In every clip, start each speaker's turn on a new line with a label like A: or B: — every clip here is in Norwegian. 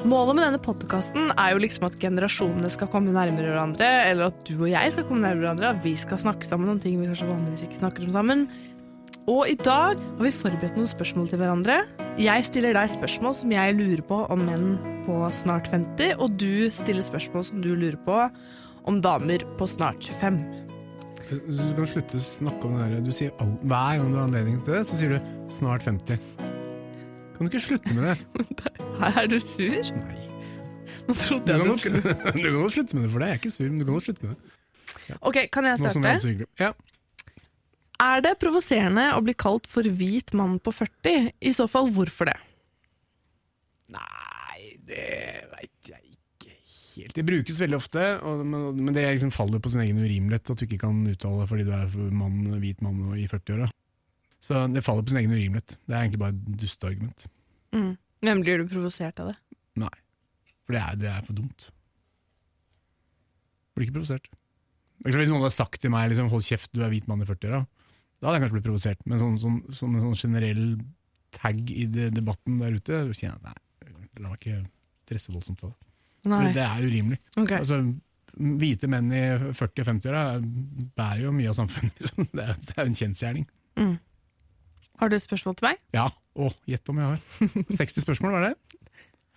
A: Målet med denne podkasten er jo liksom at generasjonene skal komme nærmere hverandre, eller at du og jeg skal komme nærmere hverandre, at vi skal snakke sammen om ting vi kanskje vanligvis ikke snakker om sammen. Og i dag har vi forberedt noen spørsmål til hverandre. Jeg stiller deg spørsmål som jeg lurer på om menn på snart 50, og du stiller spørsmål som du lurer på om damer på snart 25.
B: Du kan slutte å snakke om det der. Du sier all, Hver gang du har anledning til det, så sier du 'snart 50'. Kan du ikke slutte med det?
A: Her er du sur?
B: Nei.
A: Nå
B: Du
A: trodde jeg
B: du,
A: du skulle
B: du kan godt slutte med det, for det. Jeg er ikke sur, men du kan godt slutte med det.
A: Ok, kan jeg
B: er
A: starte?
B: så. Ja.
A: Er det provoserende å bli kalt for hvit mann på 40? I så fall, hvorfor det?
B: Nei, det veit jeg ikke helt. Det brukes veldig ofte, og, men, men det liksom faller på sin egen urimelighet at du ikke kan uttale fordi du er mann, hvit mann i 40-åra. Så det faller på sin egen urimelighet. Det er egentlig bare et dusteargument.
A: Mm. Men blir du provosert av det?
B: Nei. For det er, det er for dumt. Blir ikke provosert. Er Hvis noen hadde sagt til meg liksom, 'hold kjeft, du er hvit mann i 40-åra', da hadde jeg kanskje blitt provosert. Men sånn, sånn, som en sånn generell tag i de, debatten der ute, kjenner jeg nei, la meg ikke stresse voldsomt av det. For det er urimelig.
A: Ok.
B: Altså, hvite menn i 40- og 50-åra bærer jo mye av samfunnet. Liksom. Det er det er en kjensgjerning.
A: Mm. Har du et spørsmål til meg?
B: Ja. Å, gjett om jeg har. 60 spørsmål, var det?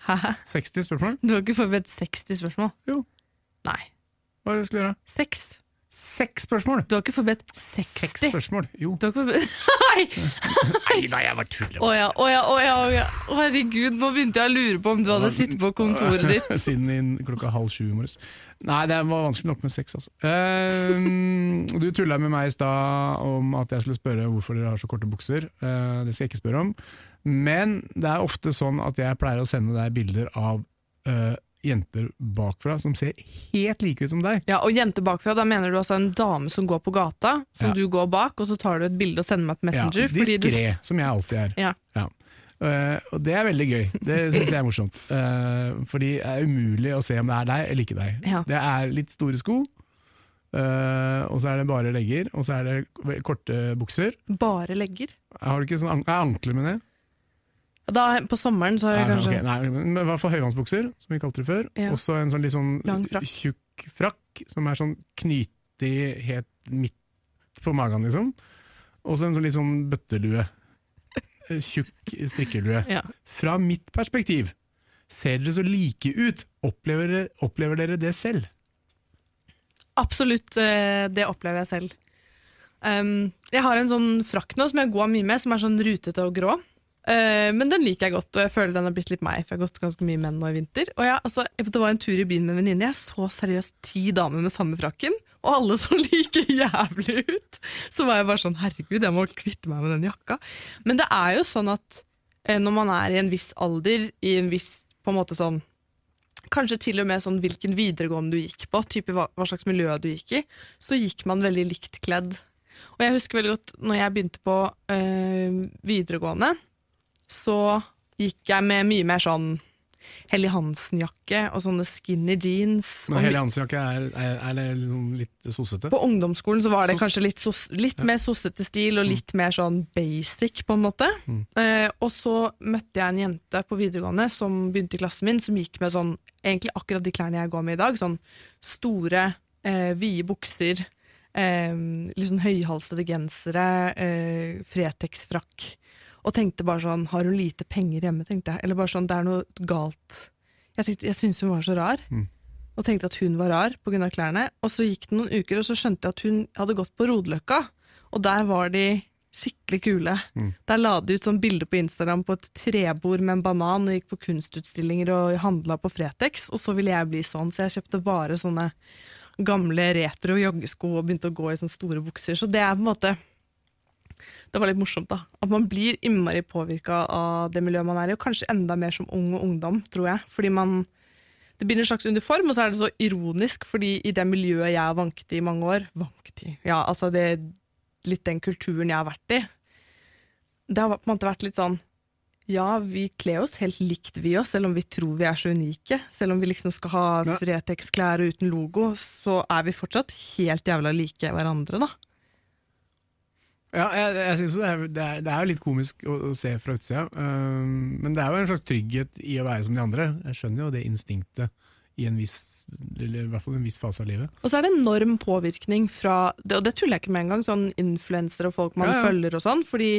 A: Hæ?
B: 60 spørsmål?
A: Du har ikke forberedt 60 spørsmål?
B: Jo.
A: Nei.
B: Hva er det du skulle gjøre?
A: Seks.
B: Seks spørsmål!
A: Du har ikke forberedt
B: Seks spørsmål. Jo.
A: Du har ikke forberedt Nei!
B: Nei, nei, jeg bare tuller.
A: Å ja, å ja, å ja, å ja. Å, Herregud, nå begynte jeg å lure på om du hadde sittet på kontoret ditt.
B: Siden inn klokka halv sju i morges. Nei, det var vanskelig nok med seks, altså. Uh, du tulla med meg i stad om at jeg skulle spørre hvorfor dere har så korte bukser. Uh, det skal jeg ikke spørre om. Men det er ofte sånn at jeg pleier å sende deg bilder av eh, jenter bakfra som ser helt like ut som deg.
A: Ja, og jenter bakfra, da mener du altså en dame som går på gata, som
B: Ja.
A: du går bak, og så tar du et bilde og sender meg et Messenger.
B: Ja,
A: diskré, du-
B: som jeg alltid er.
A: Ja.
B: Eh, og det er veldig gøy. Det syns jeg er morsomt. Uh, fordi det er umulig å se om det er deg eller ikke deg.
A: Ja.
B: Det er litt store sko, Uh, og så er det bare legger, og så er det korte bukser.
A: Bare legger.
B: Har du ikke sånn an er ankler med det?
A: Da, på sommeren så har
B: vi
A: kanskje
B: okay. nei, men i hvert fall høyvannsbukser, som vi kalte det før.
A: Ja.
B: Og så en sånn litt sånn
A: frakk.
B: tjukk frakk, som er sånn knytig helt midt på magen, liksom. Og så en sånn litt sånn bøttelue. Tjukk strikkelue.
A: Ja.
B: Fra mitt perspektiv, ser dere så like ut? Opplever, dere- opplever dere det selv?
A: Absolutt, eh, det opplever jeg selv. Um, jeg har en sånn frakk nå som jeg går mye med, som er sånn rutete og grå. Eh, men den liker jeg godt, og jeg føler den har blitt litt meg, for jeg har gått ganske mye menn nå i vinter. Og jeg, altså, Det var en tur i byen med en venninne. Jeg så seriøst ti damer med samme frakken, og alle så like jævlig ut. Så var jeg bare sånn herregud, jeg må kvitte meg med den jakka. Men det er jo sånn at eh, når man er i en viss alder, i en viss på en måte sånn Kanskje til og med sånn hvilken videregående du gikk på, type hva, hva slags miljø du gikk i, så gikk man veldig likt kledd. Og jeg husker veldig godt når jeg begynte på øh, videregående, så gikk jeg med mye mer sånn Helly Hansen-jakke og sånne skinny jeans.
B: Men Helly Hansen-jakke er, er, er det liksom litt sossete?
A: på ungdomsskolen så var det
B: Sos- Mm.
A: kanskje litt, sos, litt mer sossete stil og litt mer sånn basic, på en måte. Eh, og så møtte jeg en jente på videregående som begynte i klassen min, som gikk med sånn, egentlig akkurat de klærne jeg går med i dag. Sånn store, eh, vide bukser, eh, litt sånn høyhalsede gensere, eh, Fretex-frakk. Og tenkte bare sånn, har hun lite penger hjemme, tenkte jeg. Eller bare sånn, det er noe galt. Jeg, tenkte, jeg syntes hun var så rar og tenkte at hun var rar pga. klærne. Og så gikk det noen uker, og så skjønte jeg at hun hadde gått på Rodeløkka, og der var de skikkelig kule. Der la de ut sånn bilde på Instagram på et trebord med en banan, og gikk på kunstutstillinger og handla på Fretex, og så ville jeg bli sånn, så jeg kjøpte bare sånne gamle retro joggesko og begynte å gå i sånne store bukser. Så det er på en måte det var litt morsomt, da. At man blir innmari påvirka av det miljøet man er i, og kanskje enda mer som ung og ungdom, tror jeg. Fordi man Det blir en slags uniform, og så er det så ironisk, fordi i det miljøet jeg har vanket i i mange år Vanket i? Ja, altså det litt den kulturen jeg har vært i. Det har på en måte vært litt sånn ja, vi kler oss helt likt vi oss, selv om vi tror vi er så unike. Selv om vi liksom skal ha. Fretex-klær uten logo, så er vi fortsatt helt jævla like hverandre, da.
B: Ja, jeg, jeg synes det, er, det, er, det er jo litt komisk å, å se fra utsida, um, men det er jo en slags trygghet i å være som de andre. Jeg skjønner jo det instinktet i en viss, eller i hvert fall en viss fase av livet.
A: Og så er det enorm påvirkning fra Og det tuller jeg ikke med engang, sånn influensere og folk man
B: Ja, ja.
A: følger og sånn. Fordi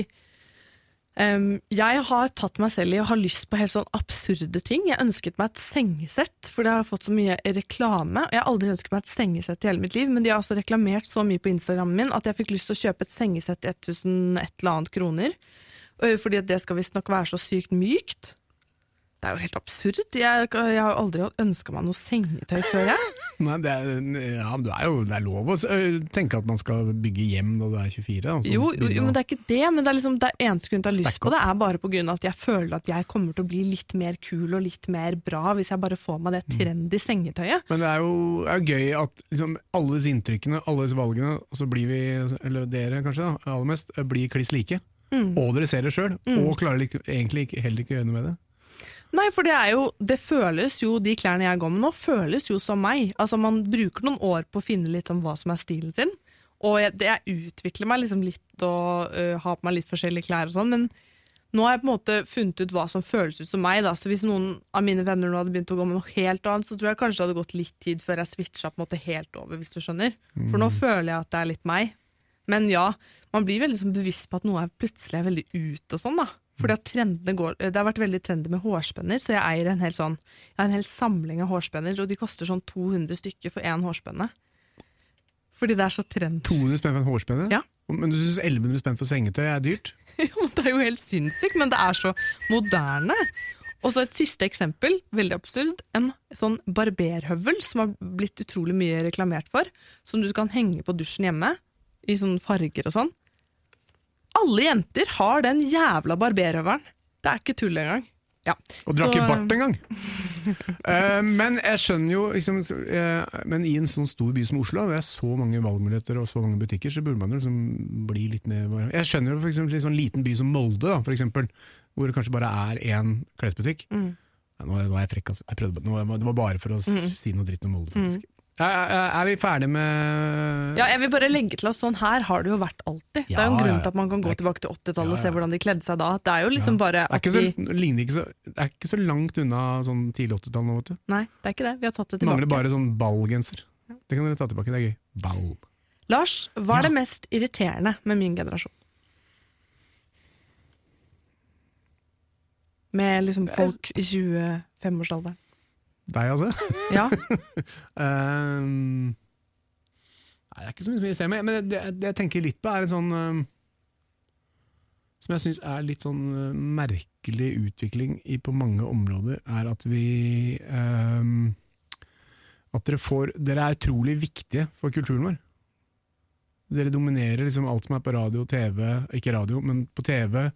A: em, jeg har tatt meg selv i å ha lyst på helt sånn absurde ting. Jeg ønsket meg et sengesett, for det har fått så mye reklame. Jeg har aldri ønsket meg et sengesett i hele mitt liv, men de har altså reklamert så mye på Instagrammen min at jeg fikk lyst til å kjøpe et sengesett til 1000 et eller annet kroner. Fordi det skal visstnok være så sykt mykt. Det er jo helt absurd. Jeg, jeg har aldri ønska meg noe sengetøy før, jeg.
B: Nei, det er, ja, det er jo det er lov å tenke at man skal bygge hjem når du er 24. altså.
A: Jo, jo, jo, men det er ikke det. Men det er liksom, det er eneste grunn til å ha lyst på det, er bare på grunn av at jeg føler at jeg kommer til å bli litt mer kul og litt mer bra hvis jeg bare får meg
B: Mm.
A: det trendy sengetøyet.
B: Men det er jo, er gøy at liksom, disse inntrykkene, alle disse valgene, og så blir vi, eller dere kanskje, da, aller mest, blir kliss like.
A: Mm.
B: Og dere ser det sjøl, og klarer egentlig heller ikke å gjøre noe med det.
A: Nei, for det er jo Det føles jo, de klærne jeg går med nå, føles jo som meg. Altså Man bruker noen år på å finne litt om hva som er stilen sin. Og jeg, det, jeg utvikler meg liksom litt og uh, har på meg litt forskjellige klær og sånn, men nå har jeg på en måte funnet ut hva som føles ut som meg. Da. Så hvis noen av mine venner nå hadde begynt å gå med noe helt annet, så tror jeg kanskje det hadde gått litt tid før jeg switcha på en måte helt over, hvis du skjønner. For nå føler jeg at det er litt meg. Men ja, man blir veldig liksom bevisst på at noe er plutselig er veldig ut og sånn, da. Fordi går, Det har vært veldig trendy med hårspenner, så jeg eier en hel, sånn, en hel samling av hårspenner, og de koster sånn 200 stykker for én hårspenne. Fordi det er så trendy.
B: 200 spenn for en hårspenne?
A: Ja.
B: Men du syns 1100 spenn for sengetøy er dyrt?
A: Jo, det er jo helt sinnssykt, men det er så moderne. Og så et siste eksempel, veldig absurd. En sånn barberhøvel som har blitt utrolig mye reklamert for. Som du kan henge på dusjen hjemme, i sånne farger og sånn. Alle jenter har den jævla barberhøvelen. Det er ikke tull engang. Ja.
B: Og du har
A: Så-
B: ikke bart engang! uh, men jeg skjønner jo liksom, uh, Men i en sånn stor by som Oslo, hvor det er så mange valgmuligheter og så mange butikker, så burde man jo liksom bli litt mer Jeg skjønner jo for eksempel, en sånn liten by som Molde, da, for eksempel, hvor det kanskje bare er én klesbutikk.
A: Mm.
B: Ja, nå, nå er jeg frekk, altså. Jeg prøvde, nå, det var bare for å
A: Mm.
B: si noe dritt om Molde, faktisk. Ja, ja, er vi ferdige med
A: Ja, jeg vil bare legge til at sånn her har det jo vært alltid. det er jo en grunn til at man kan gå
B: ikke-
A: tilbake til 80-tallet og
B: Ja,
A: se hvordan de kledde seg da. Det er jo liksom bare
B: det er, ikke så,
A: de
B: ikke så, det er ikke så langt unna sånn tidlig 80-tall nå, vet du.
A: Nei, det er ikke det. Vi har tatt det
B: Det mangler bare sånn ballgenser. Det kan dere ta tilbake, det er gøy. Ball.
A: Lars, hva er
B: Ja.
A: det mest irriterende med min generasjon? Med liksom folk i 25-årsalderen.
B: Deg, altså?
A: Ja.
B: um, nei, det er ikke så mye meg, men det, det, jeg tenker litt på, er en sånn um, Som jeg syns er litt sånn uh, merkelig utvikling i, på mange områder, er at vi um, At dere får Dere er utrolig viktige for kulturen vår. Dere dominerer liksom alt som er på radio, TV Ikke radio, men på TV.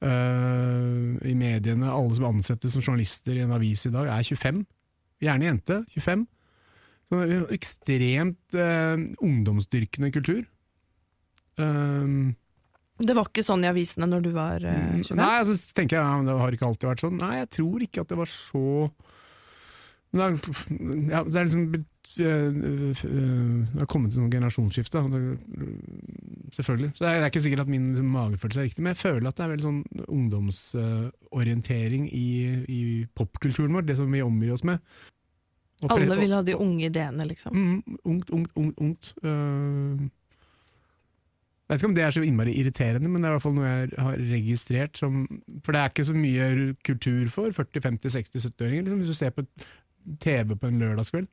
B: eh, I mediene. Alle som ansettes som journalister i en avis i dag, er 25. Gjerne jente. 25. Så er en ekstremt eh, ungdomsdyrkende kultur. Um,
A: Det var ikke sånn i avisene når du var eh, 25?
B: Nei, altså, tenker jeg ja, det har ikke alltid vært sånn. Nei, jeg tror ikke at det var så men det, er, ja, det er liksom øh, øh, Det har kommet til sånn generasjonsskifte. Selvfølgelig. Så det er, det er ikke sikkert at min liksom, magefølelse er riktig, men jeg føler at det er veldig sånn ungdomsorientering i, i popkulturen vår, det som vi omgir oss med. Og
A: Alle vil ha de unge ideene, liksom.
B: Mm, ungt, ungt, ungt. ungt. Øh, jeg vet ikke om det er så innmari irriterende, men det er i hvert fall noe jeg har registrert. Som, for det er ikke så mye kultur for 40-, 50-, 60-, 70-åringer. Liksom, hvis du ser på TV på en lørdagskveld.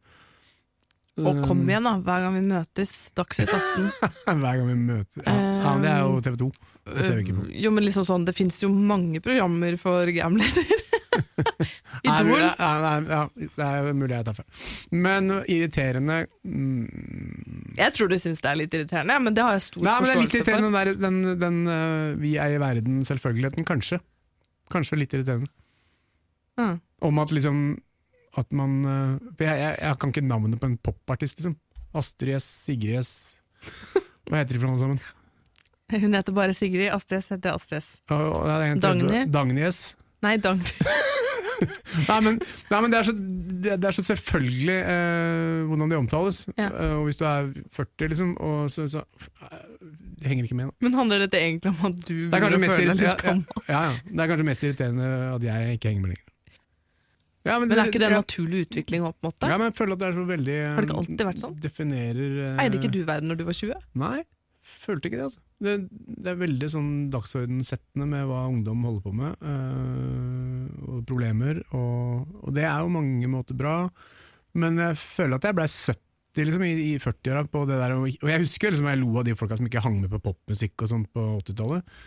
A: Og kom
B: Um,
A: igjen, da, hver gang vi møtes. Dagsnytt 18.
B: Hver gang vi møtes ja, ja, men Det er jo TV 2. Det ser vi ikke på.
A: Eh, Jo, men liksom sånn, Det fins jo mange programmer for gamliser.
B: Nei,
A: Idol.
B: ja, nei, ja, det er mulig jeg tar feil. Men irriterende mm,
A: Jeg tror du syns det er litt irriterende, men det har jeg stor
B: Nei, men det er litt
A: irriterende for.
B: den, der, den, den uh, vi er i verden, selvfølgeligheten. Kanskje. Kanskje litt irriterende.
A: Ja.
B: Om at liksom At man for jeg, jeg, jeg kan ikke navnet på en popartist, liksom. Astrid S, Sigrid S Hva heter de for noe sammen?
A: Hun heter bare Sigrid. Astrid S heter Astrid S. Dagny?
B: Dagny S.
A: Nei, Dagny.
B: Nei, men, nei, men det, er så, det, det er så selvfølgelig eh, hvordan de omtales.
A: Ja.
B: Eh, og hvis du er 40, liksom, og så, så det henger ikke med. Da.
A: Men handler dette egentlig om at du vil føle deg litt gammel?
B: ja, ja, ja. Det er kanskje mest irriterende at jeg ikke henger med lenger. Ja,
A: Men er ikke det en
B: ja,
A: naturlig utvikling òg, på en måte?
B: ja, men jeg føler at det er så veldig
A: Har det ikke alltid vært sånn?
B: Definerer uh...
A: Eide ikke du verden når du var 20?
B: Nei, følte ikke det. altså. Det, det er veldig sånn dagsordensettende med hva ungdom holder på med, uh, og problemer. Og, og det er jo mange måter bra, men jeg føler at jeg blei 70 liksom, i, i 40-åra på det der. Og, og jeg husker liksom, jeg lo av de folka som ikke hang med på popmusikk og sånt på 80-tallet.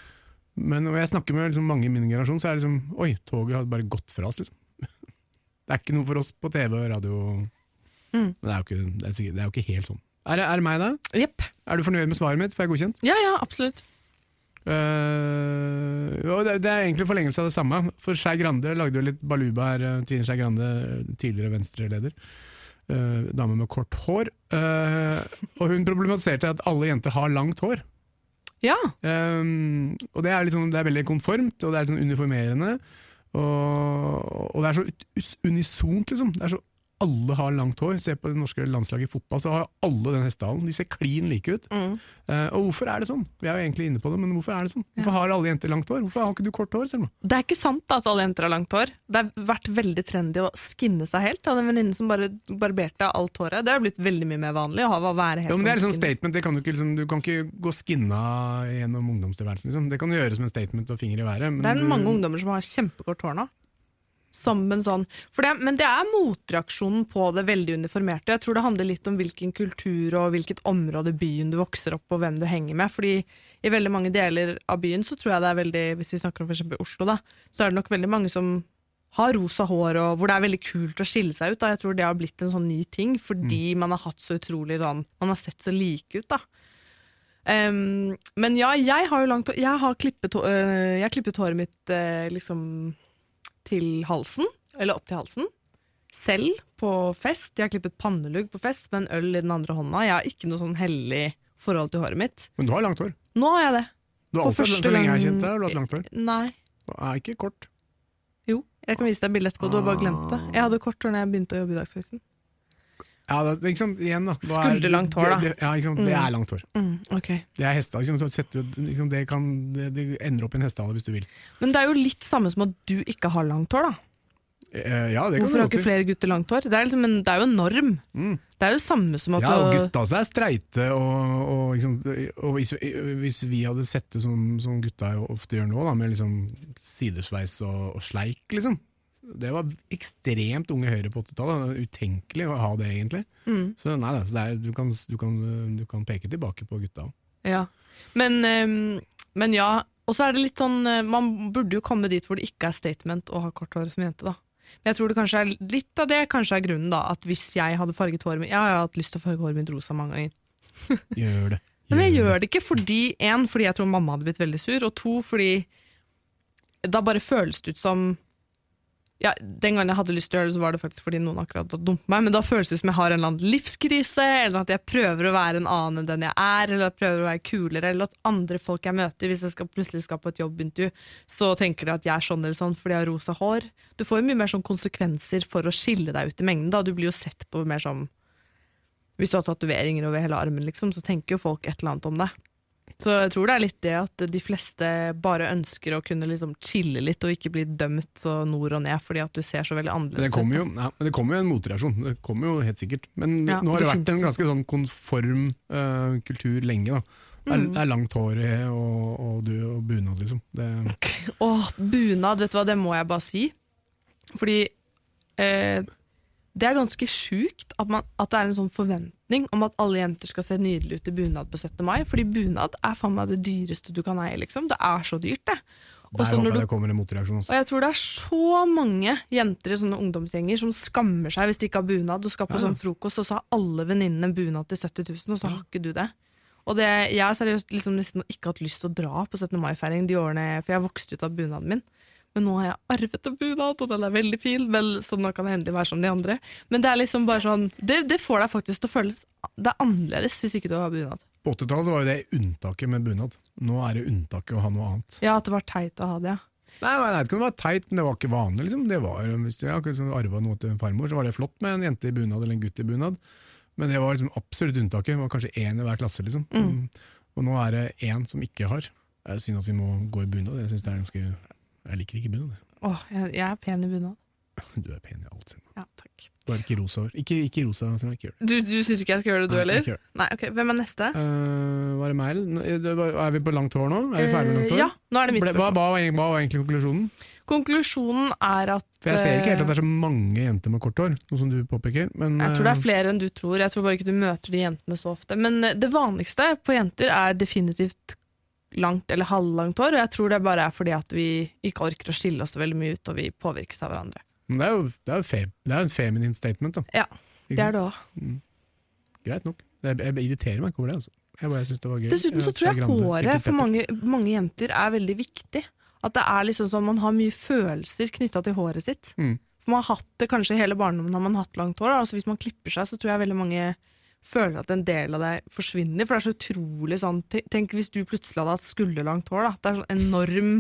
B: Men når jeg snakker med liksom, mange i min generasjon, så er det liksom Oi, toget har bare gått fra oss, liksom. Det er ikke noe for oss på TV og radio.
A: Mm.
B: Men det er, ikke, det, er sikkert, det er jo ikke helt sånn. Er er det meg, da?
A: Yep.
B: Er du fornøyd med svaret mitt? Får jeg godkjent?
A: Ja, ja, absolutt.
B: Uh, det, det er egentlig forlengelse av det samme. For Skei Grande lagde jo litt baluba her. eh, Trine Skei Grande, tidligere Venstre-leder. Uh, dame med kort hår. Uh, og hun problematiserte at alle jenter har langt hår.
A: Ja.
B: Um, og det er, liksom, det er veldig konformt, og det er liksom uniformerende. Og, og det er så unisont, liksom. Det er så alle har langt hår. Se på det norske landslaget i fotball, så har alle den hestehalen. De ser klin like ut.
A: Mm.
B: Uh, og hvorfor er det sånn? Vi er jo egentlig inne på det, men hvorfor er det sånn? Hvorfor har alle jenter langt hår? Hvorfor har ikke du kort hår, Selma?
A: Det er ikke sant at alle jenter har langt hår. Det har vært veldig trendy å skinne seg helt. Jeg hadde en venninne som bare barberte alt håret. Det har blitt veldig mye mer vanlig å ha, være helt
B: Ja, men det er liksom
A: skinny.
B: statement, det kan du, ikke, liksom, du kan ikke gå skinna gjennom ungdomstilværelsen. Liksom. Det kan du gjøre som en statement og finger i været. men
A: Det er
B: du-
A: mange ungdommer som har kjempekort hår nå. Som en sånn. Det, men det er motreaksjonen på det veldig uniformerte. Jeg tror det handler litt om hvilken kultur og hvilket område byen du vokser opp og hvem du henger med. Fordi i veldig mange deler av byen så tror jeg det er veldig, hvis vi snakker om eksempel Oslo, da, så er det nok veldig mange som har rosa hår, og hvor det er veldig kult å skille seg ut. Da. Jeg tror det har blitt en sånn ny ting, fordi man har hatt så utrolig sånn Man har sett så like ut, da. Um, men ja, jeg har jo langt. Jeg har klippet, øh, jeg har klippet håret mitt eh, liksom til halsen, eller opp til halsen. Selv på fest. Jeg har klippet pannelugg på fest med en øl i den andre hånda. Jeg har ikke noe sånn hellig forhold til håret mitt.
B: Men du har langt hår.
A: Nå har jeg det.
B: Du har
A: For
B: alltid, så lenge jeg har kjent deg, har du hatt langt hår.
A: Nei.
B: Det er ikke kort.
A: Jo, jeg kan vise deg bildet etterpå. Du har bare glemt det. Jeg hadde kort hår da jeg begynte å jobbe i Dagsavisen.
B: Ja, det, ikke sant, igjen da. Nå er-
A: Skulderlangt hår, da.
B: Det, det, ja, ikke sant, det er langt hår.
A: Mm, ok.
B: Det er hester Liksom, så setter du- liksom, det, kan, det, det ender opp i en hestehale hvis du vil.
A: Men det er jo litt samme som at du ikke har langt hår, da.
B: Eh, ja, det kan
A: Hvorfor har ikke flere gutter langt hår? Det er, liksom en, det er jo en norm.
B: Mm.
A: Det er jo det samme som at
B: Ja, og
A: du
B: gutta også er streite, og, og, liksom, og hvis, hvis vi hadde sett det som, som gutta jo ofte gjør nå, da, med liksom sidesveis og, og sleik, liksom. Det var ekstremt unge høyre på 80-tallet. Utenkelig å ha det, egentlig.
A: mm.
B: Så nei, da, så er, du, kan, du, kan, du kan peke tilbake på gutta òg.
A: Ja. Men, ehm, men ja. Og så er det litt sånn eh, Man burde jo komme dit hvor det ikke er statement å ha kort hår som jente, da. Men jeg tror det kanskje er litt av det kanskje er grunnen, da. At hvis jeg hadde farget håret mitt Jeg har hatt lyst til å farge håret mitt rosa mange ganger.
B: Gjør det.
A: Men jeg gjør det ikke fordi En, fordi jeg tror mamma hadde blitt veldig sur, og to, fordi da bare føles det ut som ja, Den gangen jeg hadde lyst til å gjøre det, så var det faktisk fordi noen akkurat hadde dumpet meg, men da føles det som jeg har en eller annen livskrise, eller at jeg prøver å være en annen enn den jeg er, eller at jeg prøver å være kulere, eller at andre folk jeg møter, hvis jeg skal, plutselig skal på et jobbintervju, så tenker de at jeg er sånn eller sånn fordi jeg har rosa hår. Du får jo mye mer sånn konsekvenser for å skille deg ut i mengden, da. Du blir jo sett på mer som Hvis du har tatoveringer over hele armen, liksom, så tenker jo folk et eller annet om det. Så jeg tror det er litt det at de fleste bare ønsker å kunne liksom chille litt og ikke bli dømt så nord og ned fordi at du ser så veldig annerledes
B: det kommer jo,
A: ut.
B: ja, det kommer jo en motreaksjon, det kommer jo helt sikkert. Men
A: Ja,
B: nå har det
A: det
B: vært en ganske sånn konform uh, kultur lenge. da. Det er,
A: Mm.
B: det er langt hår og, og, du, og bunad, liksom.
A: Åh, bunad, vet du hva, det må jeg bare si. Fordi eh, det er ganske sjukt at, man, at det er en sånn forventning om at alle jenter skal se nydelige ut i bunad på 17. mai. Fordi bunad er faen meg det dyreste du kan eie, liksom. Det er så dyrt, det. Og
B: jeg
A: tror det er så mange jenter i sånne ungdomsgjenger som skammer seg hvis de ikke har bunad, og skal på
B: Ja, ja.
A: sånn frokost, og så har alle venninnene bunad til 70 000, og så har ikke du det. Og det, jeg har seriøst liksom nesten ikke hatt lyst til å dra på 17. mai-feiring de årene, for jeg vokste ut av bunaden min. Men nå har jeg arvet en bunad, og den er veldig fin, vel, så nå kan jeg endelig være som de andre. Men det er liksom bare sånn, det, det får deg faktisk til å føles Det er annerledes hvis ikke du har bunad.
B: På 80-tallet var jo det unntaket med bunad. Nå er det unntaket å ha noe annet.
A: Ja, at det var teit å ha det, ja.
B: Nei, nei, nei, det kan være teit, men det var ikke vanlig. liksom. Det var, hvis du ja, arva noe til en farmor, så var det flott med en jente i bunad eller en gutt i bunad. Men det var liksom absolutt unntaket. Det var kanskje én i hver klasse. liksom.
A: Mm.
B: Og nå er det én som ikke har. Det er synd at vi må gå i bunad. Jeg synes det er ganske Jeg liker ikke bunad.
A: Åh, jeg, jeg er pen i bunad.
B: Du er pen i alt. Selma.
A: Ja, takk.
B: Bare ikke rosa hår. Ikke, ikke rosa, Selma. Ikke gjør det.
A: Du, du syns ikke jeg skal gjøre det, du
B: Nei,
A: heller? Nei, ok. Hvem er neste?
B: Uh, var det meg, eller? Er vi på langt hår nå? Er vi ferdig med langt
A: Eh,
B: hår?
A: ja, nå er det mitt
B: Ble- hva, hva, hva var egentlig konklusjonen?
A: Konklusjonen er at
B: For Jeg ser ikke helt at
A: eh,
B: det er så mange jenter med kort hår, noe som du påpeker. Men,
A: Jeg tror det er
B: eh,
A: flere enn du tror. Jeg tror bare ikke du møter de jentene så ofte. Men eh, det vanligste på jenter er definitivt langt eller halvlangt hår, og jeg tror det bare er fordi at vi ikke orker å skille oss veldig mye ut, og vi påvirkes av hverandre.
B: men det er jo, det er jo fe, det er jo en feminine statement, da.
A: Ja, Det er det òg.
B: Greit nok. Jeg, jeg irriterer meg ikke over det. Altså. Jeg bare synes det var gøy.
A: Dessuten så tror jeg håret for mange, mange jenter er veldig viktig. At det er liksom sånn man har mye følelser knytta til håret sitt.
B: Mm.
A: For man har hatt det kanskje hele barndommen har man hatt langt hår. da. Altså Hvis man klipper seg, så tror jeg veldig mange føler at en del av deg forsvinner. For det er så utrolig sånn Tenk hvis du plutselig hadde hatt skulderlangt hår. da. Det er sånn enorm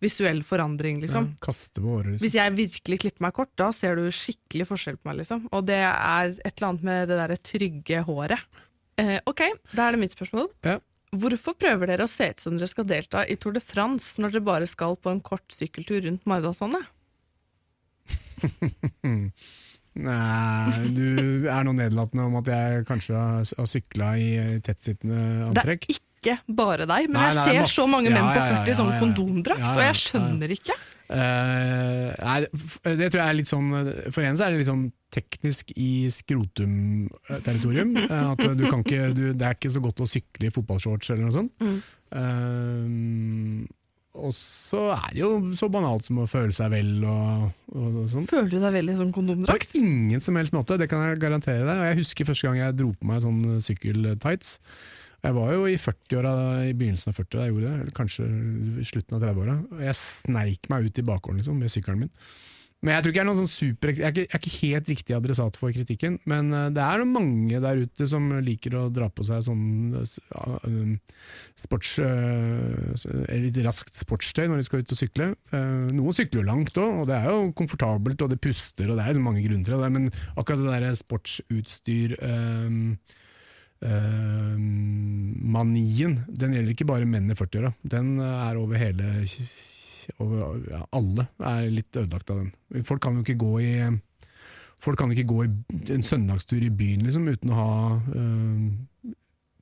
A: visuell forandring, liksom.
B: Ja, kaste på håret. Liksom.
A: Hvis jeg virkelig klipper meg kort, da ser du skikkelig forskjell på meg. liksom. Og det er et eller annet med det der trygge håret. Eh, ok, da er det mitt spørsmål.
B: Ja.
A: Hvorfor prøver dere å se ut som dere skal delta i Tour de France når dere bare skal på en kort sykkeltur rundt Maridalsvannet?
B: Nei, du er noe nedlatende om at jeg kanskje har, sykla i tettsittende
A: Det er ikke bare deg, men
B: Nei,
A: jeg
B: nei, er
A: ser
B: masse-
A: så mange menn
B: ja,
A: på
B: ja, ja,
A: 40 sånn
B: ja, ja.
A: kondomdrakt,
B: Ja,
A: og jeg skjønner ikke.
B: Uh, nei, det tror jeg er litt sånn For en så er det litt sånn teknisk i skrotum-territorium. eh, At du kan ikke du, Det er ikke så godt å sykle i fotballshorts eller noe sånt.
A: Mm.
B: Eh, og så er det jo så banalt som å føle seg vel og, og, og sånn.
A: Føler du deg vel i
B: sånn
A: kondomdrakt?
B: På ingen som helst måte, det kan jeg garantere deg. Og jeg husker første gang jeg dro på meg sånn sykkeltights. Jeg var jo i 40-åra, i begynnelsen av 40 da jeg gjorde det, eller kanskje slutten av 30-åra. Og jeg sneik meg ut i bakgården liksom, med sykkelen min. Men jeg tror ikke jeg er noen sånn super, jeg er ikke, jeg er ikke helt riktig adressat for kritikken, men eh, det er mange der ute som liker å dra på seg sånn um, sports, eh, litt raskt sportstøy når de skal ut og sykle. Eh, Noen sykler jo langt òg, og det er jo komfortabelt, og det puster, og det er mange grunner til det. Men akkurat det der sportsutstyr um, manien, den gjelder ikke bare menn i 40-åra. Den er over hele over, ja, Alle er litt ødelagt av den. Folk kan jo ikke gå i Folk kan ikke gå i en søndagstur i byen liksom, uten å ha øh,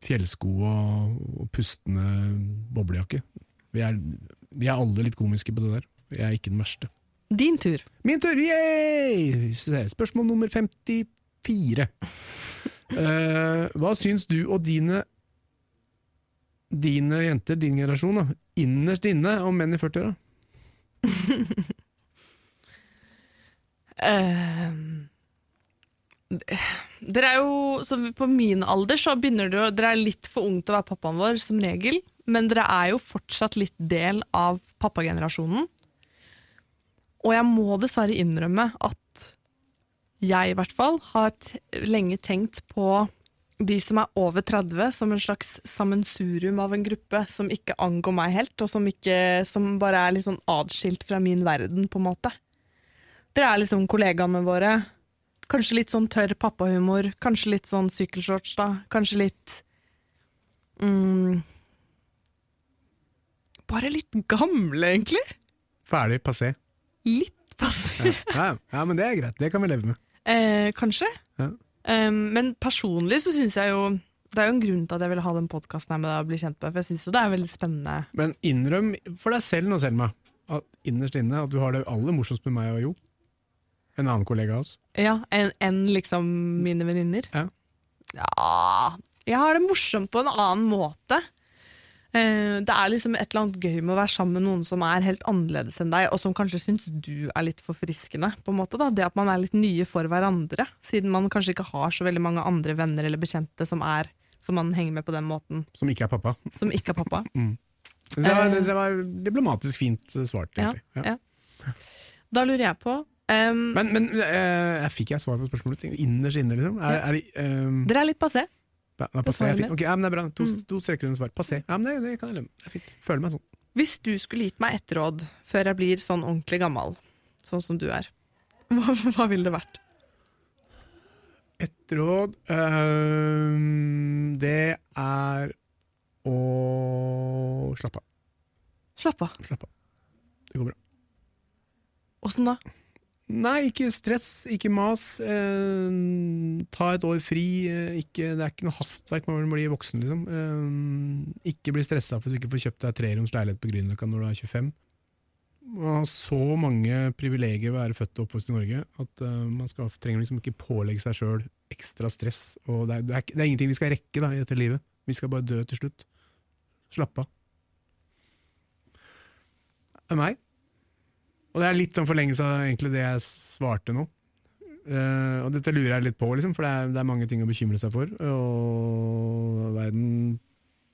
B: fjellsko og, og pustende boblejakke. Vi er, vi er alle litt komiske på det der. Jeg er ikke den verste.
A: Din tur.
B: Min tur, yay! Spørsmål nummer 54. uh, hva syns du og dine dine jenter, din generasjon, da, innerst inne om menn i 40-åra?
A: Eh, dere er jo så På min alder så begynner dere Dere er litt for unge til å være pappaen vår, som regel. Men dere er jo fortsatt litt del av pappagenerasjonen. Og jeg må dessverre innrømme at jeg i hvert fall har lenge tenkt på de som er over 30, som en slags sammensurium av en gruppe som ikke angår meg helt, og som, ikke, som bare er litt sånn adskilt fra min verden, på en måte. Dere er liksom kollegaene våre. Kanskje litt sånn tørr pappahumor. Kanskje litt sånn sykkelshorts, da. Kanskje litt mm, Bare litt gamle, egentlig.
B: Ferdig, passé.
A: Litt passé,
B: Ja, ja, men det er greit. Det kan vi leve med.
A: eh, kanskje.
B: Ja.
A: Um, men personlig så syns jeg jo Det er jo en grunn til at jeg ville ha den podkasten med deg og bli kjent med, for jeg syns jo det er veldig spennende.
B: Men innrøm for deg selv nå, Selma, at innerst inne at du har det aller morsomst med meg og Jo. En annen kollega av oss.
A: Ja, Enn en liksom mine venninner.
B: Ja.
A: Ja Jeg har det morsomt på en annen måte. Eh, det er liksom et eller annet gøy med å være sammen med noen som er helt annerledes enn deg, og som kanskje syns du er litt forfriskende. på en måte da. Det at man er litt nye for hverandre, siden man kanskje ikke har så veldig mange andre venner eller bekjente som er som man henger med på den måten,
B: Som ikke er pappa.
A: som ikke er pappa.
B: Det var, det var diplomatisk fint svart, egentlig. Ja.
A: ja. Da lurer jeg på um,
B: Men, men eh, fikk jeg svar på spørsmålet? Innerst inne, liksom? Er, er eh,
A: Dere er litt passé.
B: Ja, passé,
A: mitt.
B: Ja, men det er bra. To,
A: Mm.
B: to streker under svar. Passé. Men det, det kan jeg leve er fint. Føler meg sånn.
A: Hvis du skulle gitt meg ett råd før jeg blir sånn ordentlig gammel, sånn som du er, hva, hva ville det vært?
B: Et råd eh, Det er å slappe av.
A: Slappe av.
B: Slapp av. Det går bra.
A: Åssen da?
B: Nei, ikke stress, ikke mas. Eh, ta et år fri. Eh, ikke, det er ikke noe hastverk man blir voksen, liksom. Eh, ikke bli stressa for at du ikke får kjøpt deg treroms leilighet på Grünerløkka når du er 25. Man har så mange privilegier ved å være født og oppvokst i Norge at eh, man skal, trenger liksom ikke pålegge seg sjøl ekstra stress. Og det er, det, er, det er, ingenting vi skal rekke da, i dette livet. Vi skal bare dø til slutt. Slapp av. Det er meg. Og det er litt sånn forlengelse av egentlig det jeg svarte nå. Uh, og dette lurer jeg litt på, liksom, for det er, det er, mange ting å bekymre seg for. Og verden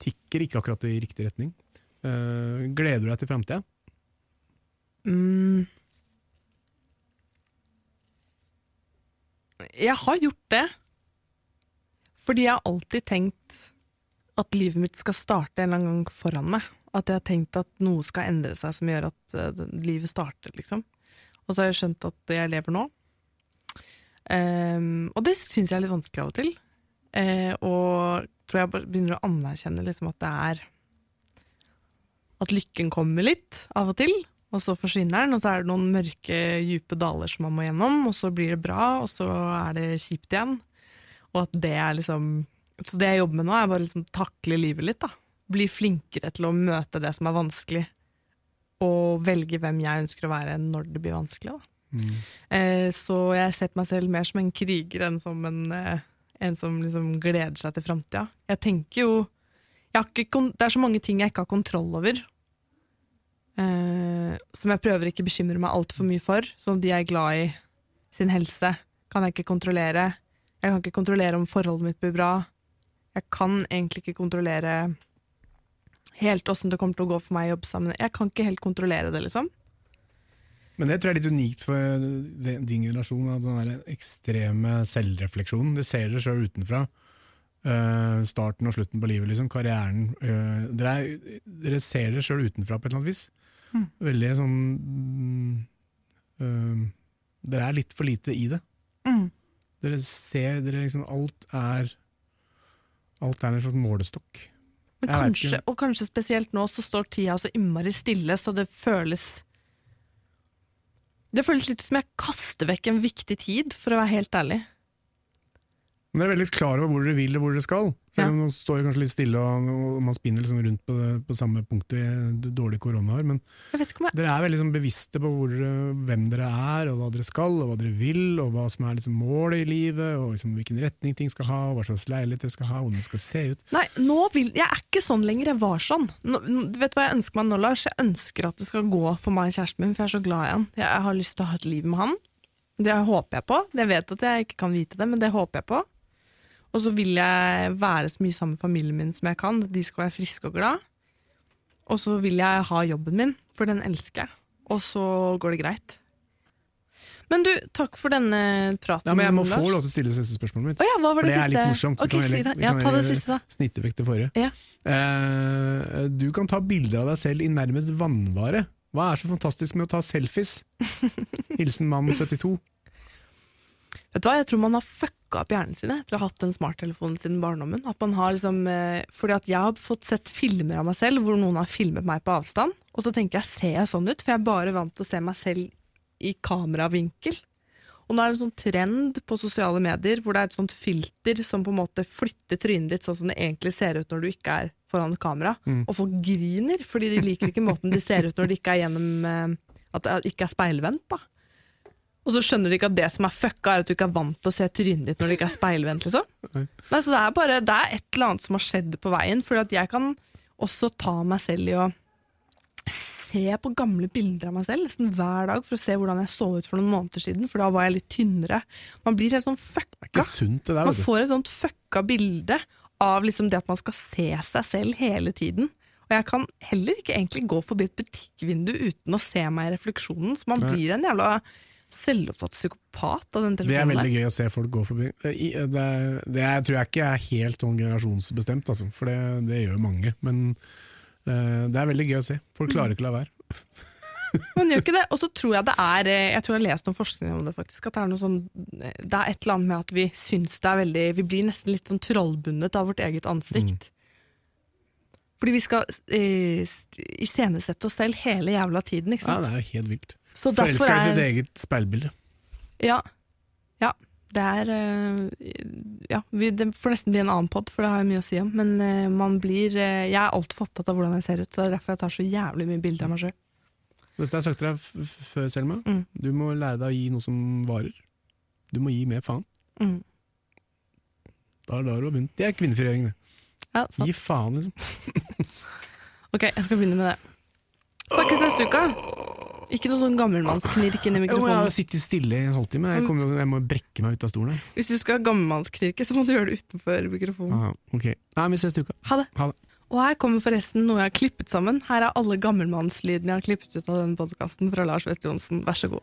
B: tikker ikke akkurat i riktig retning. Uh, gleder du deg til framtida?
A: Mm. Jeg har gjort det. Fordi jeg har alltid tenkt at livet mitt skal starte en eller annen gang foran meg. At jeg har tenkt at noe skal endre seg som gjør at uh, livet starter, liksom. Og så har jeg skjønt at jeg lever nå. Um, og det syns jeg er litt vanskelig av og til. Uh, og tror jeg begynner å anerkjenne liksom, at det er At lykken kommer litt av og til og så forsvinner den, og så er det noen mørke, dype daler som man må gjennom, og så blir det bra, og så er det kjipt igjen. Og at det er liksom Så det jeg jobber med nå, er bare liksom takle livet litt, da. Bli flinkere til å møte det som er vanskelig, og velge hvem jeg ønsker å være når det blir vanskelig. Mm. Eh, så jeg på meg selv mer som en kriger enn som en, eh, en som liksom gleder seg til framtida. Jeg tenker jo jeg Det er så mange ting jeg ikke har kontroll over, eh, som jeg prøver ikke bekymre meg altfor mye for. Som de jeg er glad i sin helse, kan jeg ikke kontrollere. Jeg kan ikke kontrollere om forholdet mitt blir bra. Jeg kan egentlig ikke kontrollere helt åssen det kommer til å gå for meg i jobb sammen. Jeg kan ikke helt kontrollere det, liksom.
B: Men det tror jeg er litt unikt for din generasjon, av den der ekstreme selvrefleksjonen. Du ser det sjøl utenfra. Uh, starten og slutten på livet, liksom. Karrieren. Uh, dere, er, dere, ser det sjøl utenfra på et eller annet vis. Mm. Veldig sånn uh, Dere er litt for lite i det. Mm. Dere ser dere liksom Alt er Alt er en slags målestokk.
A: Kanskje, og kanskje spesielt nå så står tida så innmari stille, så det føles Det føles litt som jeg kaster vekk en viktig tid, for å være helt ærlig.
B: Men dere er veldig klar over hvor dere vil og hvor dere skal. Selv om ja. nå står det kanskje litt stille og, og man spinner liksom rundt på, det, på samme punkt i dårlig koronaår. Men jeg... dere er veldig liksom bevisste på hvor, hvem dere er, og hva dere skal, og hva dere vil, og hva som er liksom målet i livet, og liksom hvilken retning ting skal ha, og hva slags leilighet dere skal ha, hvordan det skal se ut.
A: Nei, nå vil, jeg er ikke sånn lenger. Jeg var sånn. Nå, vet du hva jeg ønsker meg nå, Lars? Jeg ønsker at det skal gå for meg og kjæresten min, for jeg er så glad i han. Jeg har lyst til å ha et liv med han. Det håper jeg på. Jeg vet at jeg ikke kan vite det, men det håper jeg på. Og så vil jeg være så mye sammen med familien min som jeg kan. De skal være friske og glad. Og så vil jeg ha jobben min, for den elsker jeg. Og så går det greit. Men du, takk for denne praten.
B: Ja, men Jeg må Lars. få lov til å stille siste spørsmålet mitt.
A: Oh, ja, hva var det, for
B: det
A: siste?
B: er litt morsomt.
A: Okay, si det. Ja, ta det siste da.
B: Snitte vekk det forrige. Ja. Uh, du kan ta bilder av deg selv i nærmest vannvare. Hva er så fantastisk med å ta selfies? Hilsen mann 72.
A: Vet du hva, Jeg tror man har fucka opp hjernen sin etter å ha hatt den smarttelefonen siden barndommen. At man har liksom, eh, fordi at jeg har fått sett filmer av meg selv hvor noen har filmet meg på avstand. Og så tenker jeg, ser jeg sånn ut? For jeg er bare vant til å se meg selv i kameravinkel. Og nå er det en sånn trend på sosiale medier hvor det er et sånt filter som på en måte flytter trynet ditt sånn som det egentlig ser ut når du ikke er foran kamera. Mm. Og folk griner fordi de liker ikke måten de ser ut når de ikke er gjennom eh, at det ikke er speilvendt. da. Og så skjønner de ikke at det som er fucka, er at du ikke er vant til å se trynet ditt når det ikke er speilvendt. liksom. Nei, så det er bare det er et eller annet som har skjedd på veien. For jeg kan også ta meg selv i å se på gamle bilder av meg selv nesten hver dag for å se hvordan jeg så ut for noen måneder siden, for da var jeg litt tynnere. Man blir helt sånn fucka.
B: Det er ikke sunt, det der,
A: man får et sånt fucka bilde av liksom det at man skal se seg selv hele tiden. Og jeg kan heller ikke egentlig gå forbi et butikkvindu uten å se meg i refleksjonen, så man blir en jævla selvopptatt psykopat av den telefonen.
B: Det er veldig gøy å se folk gå forbi. Det, det tror jeg ikke er helt sånn generasjonsbestemt, altså, for det, det, gjør mange. Men uh, det er veldig gøy å se. Folk klarer ikke å la være.
A: Man gjør ikke det. Og så tror jeg det er eh, Jeg tror jeg har lest noen forskning om det, faktisk. At det er noe sånn Det er et eller annet med at vi syns det er veldig Vi blir nesten litt sånn trollbundet av vårt eget ansikt. Mm. Fordi vi skal eh, iscenesette oss selv hele jævla tiden, ikke sant?
B: Ja, det er helt vilt. Forelska i sitt eget speilbilde.
A: Ja. ja. Det er eh, Ja, vi, det får nesten bli en annen pod, for det har jeg mye å si om. Men eh, man blir eh, Jeg er altfor opptatt av hvordan jeg ser ut, så det er derfor jeg tar så jævlig mye bilder av meg sjøl.
B: Dette har jeg sagt til deg før, Selma.
A: Mm.
B: Du må lære deg å gi noe som varer. Du må gi mer faen.
A: Mm.
B: Da, da har du begynt. Det er kvinnefrigjøring, det.
A: Ja, sant.
B: Gi faen, liksom.
A: Ok, jeg skal begynne med det. Snakkes neste uke. Ikke noe sånn gammelmannsknirk inni
B: Jo, jeg
A: mikrofonen.
B: sittet stille i en halvtime. Jeg, kommer, jo- jeg må brekke meg ut av stolen.
A: Hvis du skal ha gammelmannsknirke, så må du gjøre det utenfor mikrofonen.
B: Ah, ok. Nei, vi ses til uka.
A: Ha det.
B: Ha det.
A: Og her kommer forresten noe jeg har klippet sammen. Her er alle gammelmannslydene jeg har klippet ut av denne podkasten fra Lars West Johnsen. Vær så god.